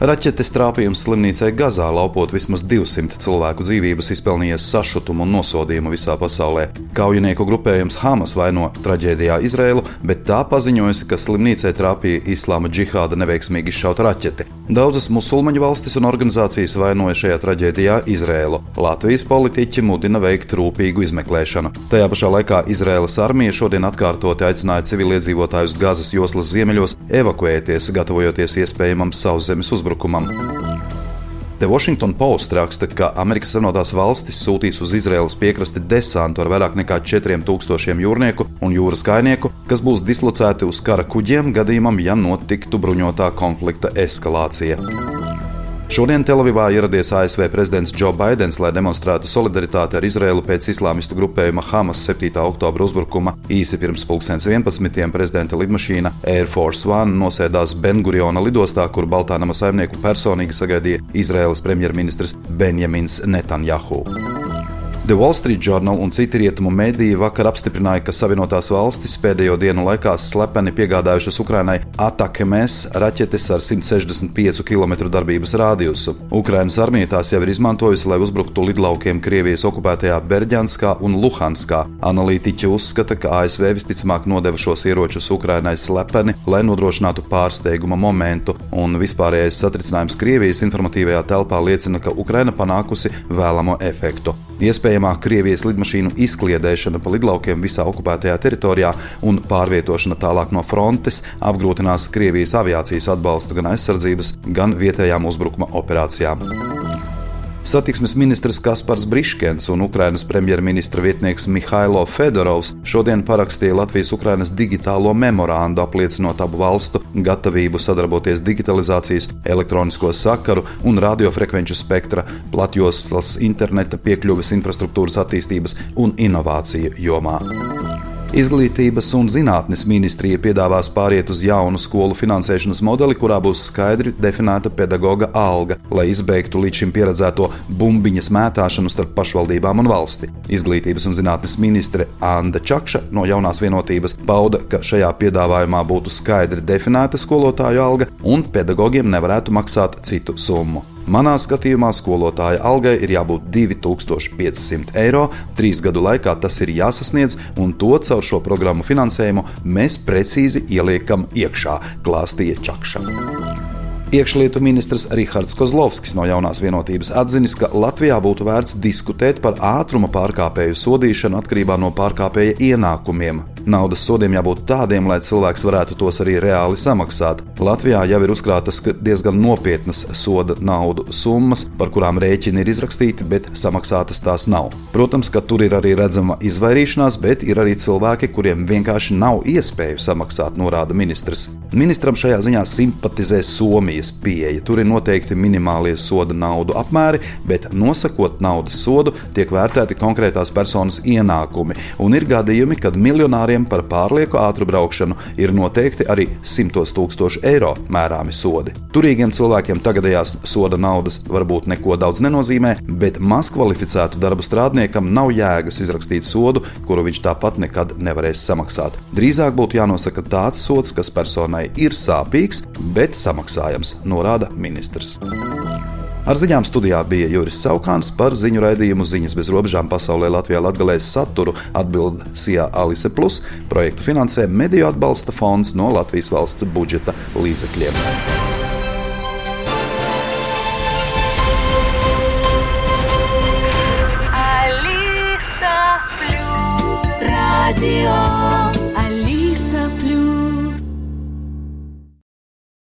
Raķetes trāpījums slimnīcai Gazā laupot vismaz 200 cilvēku dzīvības izpelnījies sašutumu un nosodījumu visā pasaulē. Kaujinieku grupējums Hamas vaino traģēdijā Izrēlu, bet tā paziņojusi, ka slimnīcai trāpīja islāma džihāda neveiksmīgi izšauta raķete. Daudzas musulmaņu valstis un organizācijas vainoja šajā traģēdijā Izrēlu. Latvijas politiķi mudina veikt rūpīgu izmeklēšanu. Tajā pašā laikā Izraēlas armija šodien atkārtoti aicināja civiliedzīvotājus Gazas joslas ziemeļos evakuēties, gatavojoties iespējamam sauszemes uzbrukumam uzbrukumam. The Washington Post raksta, ka Amerikas Savienotās valstis sūtīs uz Izraēlas piekrasti desantu ar vairāk nekā 4000 jūrnieku un jūras kainieku, kas būs dislocēti uz kara kuģiem gadījumam, ja notiktu bruņotā konflikta eskalācija. Šodien Telavivā ieradies ASV prezidents Joe Bidenis, lai demonstrētu solidaritāti ar Izraēlu pēc islāmistu grupējuma Hamas 7. oktobra uzbrukuma. Īsi pirms 2011. prezidenta lidmašīna Air Force One nosēdās Benguriona lidostā, kur Baltānama saimnieku personīgi sagaidīja Izraēlas premjerministrs Benjamins Netanjahu. The Wall Street Journal un citi rietumu mediji vakar apstiprināja, ka Savienotās valstis pēdējo dienu laikā slepeni piegādājušas Ukrainai atakemes raķetes ar 165 km darbības radiusu. Ukrainas armija tās jau ir izmantojusi, lai uzbruktu lidlaukiem Krievijas okupētajā Berģanskā un Luhanskā. Analītiķi uzskata, ka ASV visticamāk nodeva šos ieročus Ukrainai slepeni, lai nodrošinātu pārsteiguma momentu, un vispārējais satricinājums Krievijas informatīvajā telpā liecina, ka Ukraina panākusi vēlamo efektu. Iespējamā Krievijas lidmašīnu izkliedēšana pa lidlaukiem visā okupētajā teritorijā un pārvietošana tālāk no frontes apgrūtinās Krievijas aviācijas atbalstu gan aizsardzības, gan vietējām uzbrukuma operācijām. Satiksmes ministrs Kaspars Briškens un Ukrainas premjerministra vietnieks Mihailo Fedorovs šodien parakstīja Latvijas-Ukrainas digitālo memorandu, apliecinot abu valstu gatavību sadarboties digitalizācijas, elektronisko sakaru un radiofrekvenču spektra, platjoslas interneta piekļuves infrastruktūras attīstības un inovāciju jomā. Izglītības un zinātnes ministrija piedāvās pāriet uz jaunu skolu finansēšanas modeli, kurā būs skaidri definēta pedagoga alga, lai izbeigtu līdz šim pieredzēto bumbiņas mētāšanu starp pašvaldībām un valsti. Izglītības un zinātnes ministre Anna Čakša no jaunās vienotības pauda, ka šajā piedāvājumā būtu skaidri definēta skolotāju alga un pedagogiem nevarētu maksāt citu summu. Manā skatījumā skolotāja algai ir jābūt 2500 eiro. Trīs gadu laikā tas ir jāsasniedz, un to caur šo programmu finansējumu mēs precīzi ieliekam iekšā, klāstīja Čakša. Iekšlietu ministrs Rihards Kozlovskis no jaunās vienotības atzinis, ka Latvijā būtu vērts diskutēt par ātruma pārkāpēju sodīšanu atkarībā no pārkāpēja ienākumiem. Naudas sodiem jābūt tādiem, lai cilvēks varētu tos arī reāli samaksāt. Latvijā jau ir uzkrātas diezgan nopietnas soda naudu summas, par kurām rēķini ir izrakstīti, bet samaksātas tās nav. Protams, ka tur ir arī redzama izvairīšanās, bet ir arī cilvēki, kuriem vienkārši nav iespēju samaksāt, norāda ministrs. Ministram šajā ziņā simpatizē Somijas pieeja. Tur ir noteikti minimālie soda naudu apmēri, bet nosakot naudas sodu, tiek vērtēti konkrētās personas ienākumi. Un ir gadījumi, kad miljonāriem par pārlieku ātru braukšanu ir noteikti arī simtos tūkstošu eiro mērāmi sodi. Turīgiem cilvēkiem tagadējās soda naudas varbūt neko daudz nenozīmē, bet mazkvalificētu darbu strādniekam nav jēgas izrakstīt sodu, kuru viņš tāpat nekad nevarēs samaksāt. Drīzāk būtu jānosaka tāds sods, kas personai saņemšanai ir sāpīgs, bet samaksājams, norāda ministrs. Ar ziņām studijā bija Juris Saukāns par ziņu raidījumu Ziņas bez robežām pasaulē Latvijā atgalēs saturu atbild SIA Alise Plus. Projektu finansē Mediju atbalsta fonds no Latvijas valsts budžeta līdzekļiem. Radio